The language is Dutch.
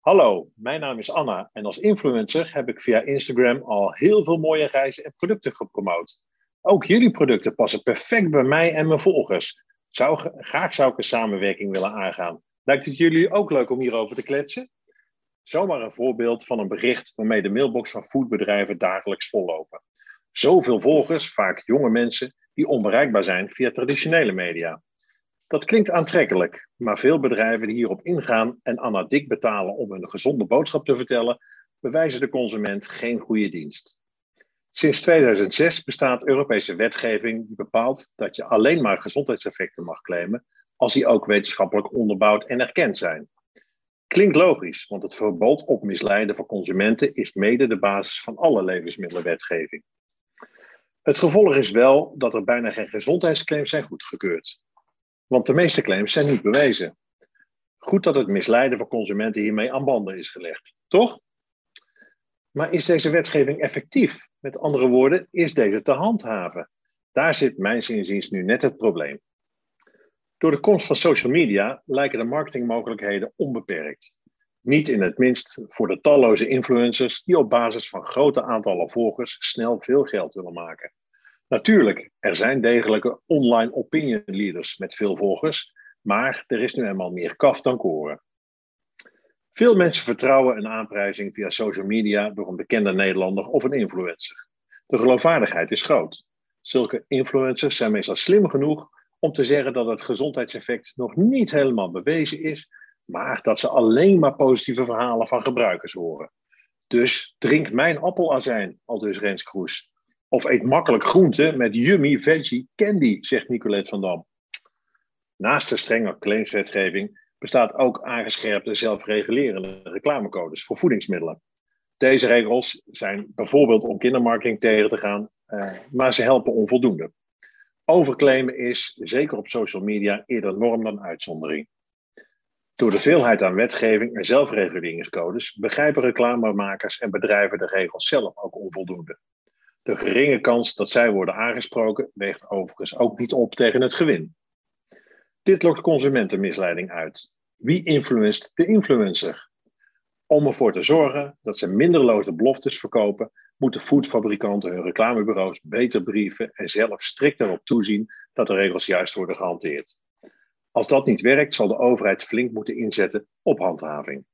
Hallo, mijn naam is Anna en als influencer heb ik via Instagram al heel veel mooie reizen en producten gepromoot. Ook jullie producten passen perfect bij mij en mijn volgers. Zou, graag zou ik een samenwerking willen aangaan. Lijkt het jullie ook leuk om hierover te kletsen? Zomaar een voorbeeld van een bericht waarmee de mailbox van foodbedrijven dagelijks vollopen. Zoveel volgers, vaak jonge mensen, die onbereikbaar zijn via traditionele media. Dat klinkt aantrekkelijk, maar veel bedrijven die hierop ingaan en Anna dik betalen om een gezonde boodschap te vertellen, bewijzen de consument geen goede dienst. Sinds 2006 bestaat Europese wetgeving die bepaalt dat je alleen maar gezondheidseffecten mag claimen als die ook wetenschappelijk onderbouwd en erkend zijn. Klinkt logisch, want het verbod op misleiden van consumenten is mede de basis van alle levensmiddelenwetgeving. Het gevolg is wel dat er bijna geen gezondheidsclaims zijn goedgekeurd. Want de meeste claims zijn niet bewezen. Goed dat het misleiden van consumenten hiermee aan banden is gelegd, toch? Maar is deze wetgeving effectief? Met andere woorden, is deze te handhaven? Daar zit mijn inziens nu net het probleem. Door de komst van social media lijken de marketingmogelijkheden onbeperkt. Niet in het minst voor de talloze influencers die op basis van grote aantallen volgers snel veel geld willen maken. Natuurlijk, er zijn degelijke online opinion leaders met veel volgers, maar er is nu eenmaal meer kaf dan koren. Veel mensen vertrouwen een aanprijzing via social media door een bekende Nederlander of een influencer. De geloofwaardigheid is groot. Zulke influencers zijn meestal slim genoeg om te zeggen dat het gezondheidseffect nog niet helemaal bewezen is, maar dat ze alleen maar positieve verhalen van gebruikers horen. Dus drink mijn appelazijn, al dus Rens Kroes. Of eet makkelijk groente met yummy veggie candy, zegt Nicolette van Dam. Naast de strenge claimswetgeving bestaat ook aangescherpte zelfregulerende reclamecodes voor voedingsmiddelen. Deze regels zijn bijvoorbeeld om kindermarketing tegen te gaan, eh, maar ze helpen onvoldoende. Overclaimen is, zeker op social media, eerder norm dan uitzondering. Door de veelheid aan wetgeving en zelfreguleringscodes begrijpen reclamemakers en bedrijven de regels zelf ook onvoldoende. De geringe kans dat zij worden aangesproken weegt overigens ook niet op tegen het gewin. Dit lokt consumentenmisleiding uit. Wie influenced de influencer? Om ervoor te zorgen dat ze minderloze beloftes verkopen, moeten foodfabrikanten hun reclamebureaus beter brieven en zelf strikt erop toezien dat de regels juist worden gehanteerd. Als dat niet werkt, zal de overheid flink moeten inzetten op handhaving.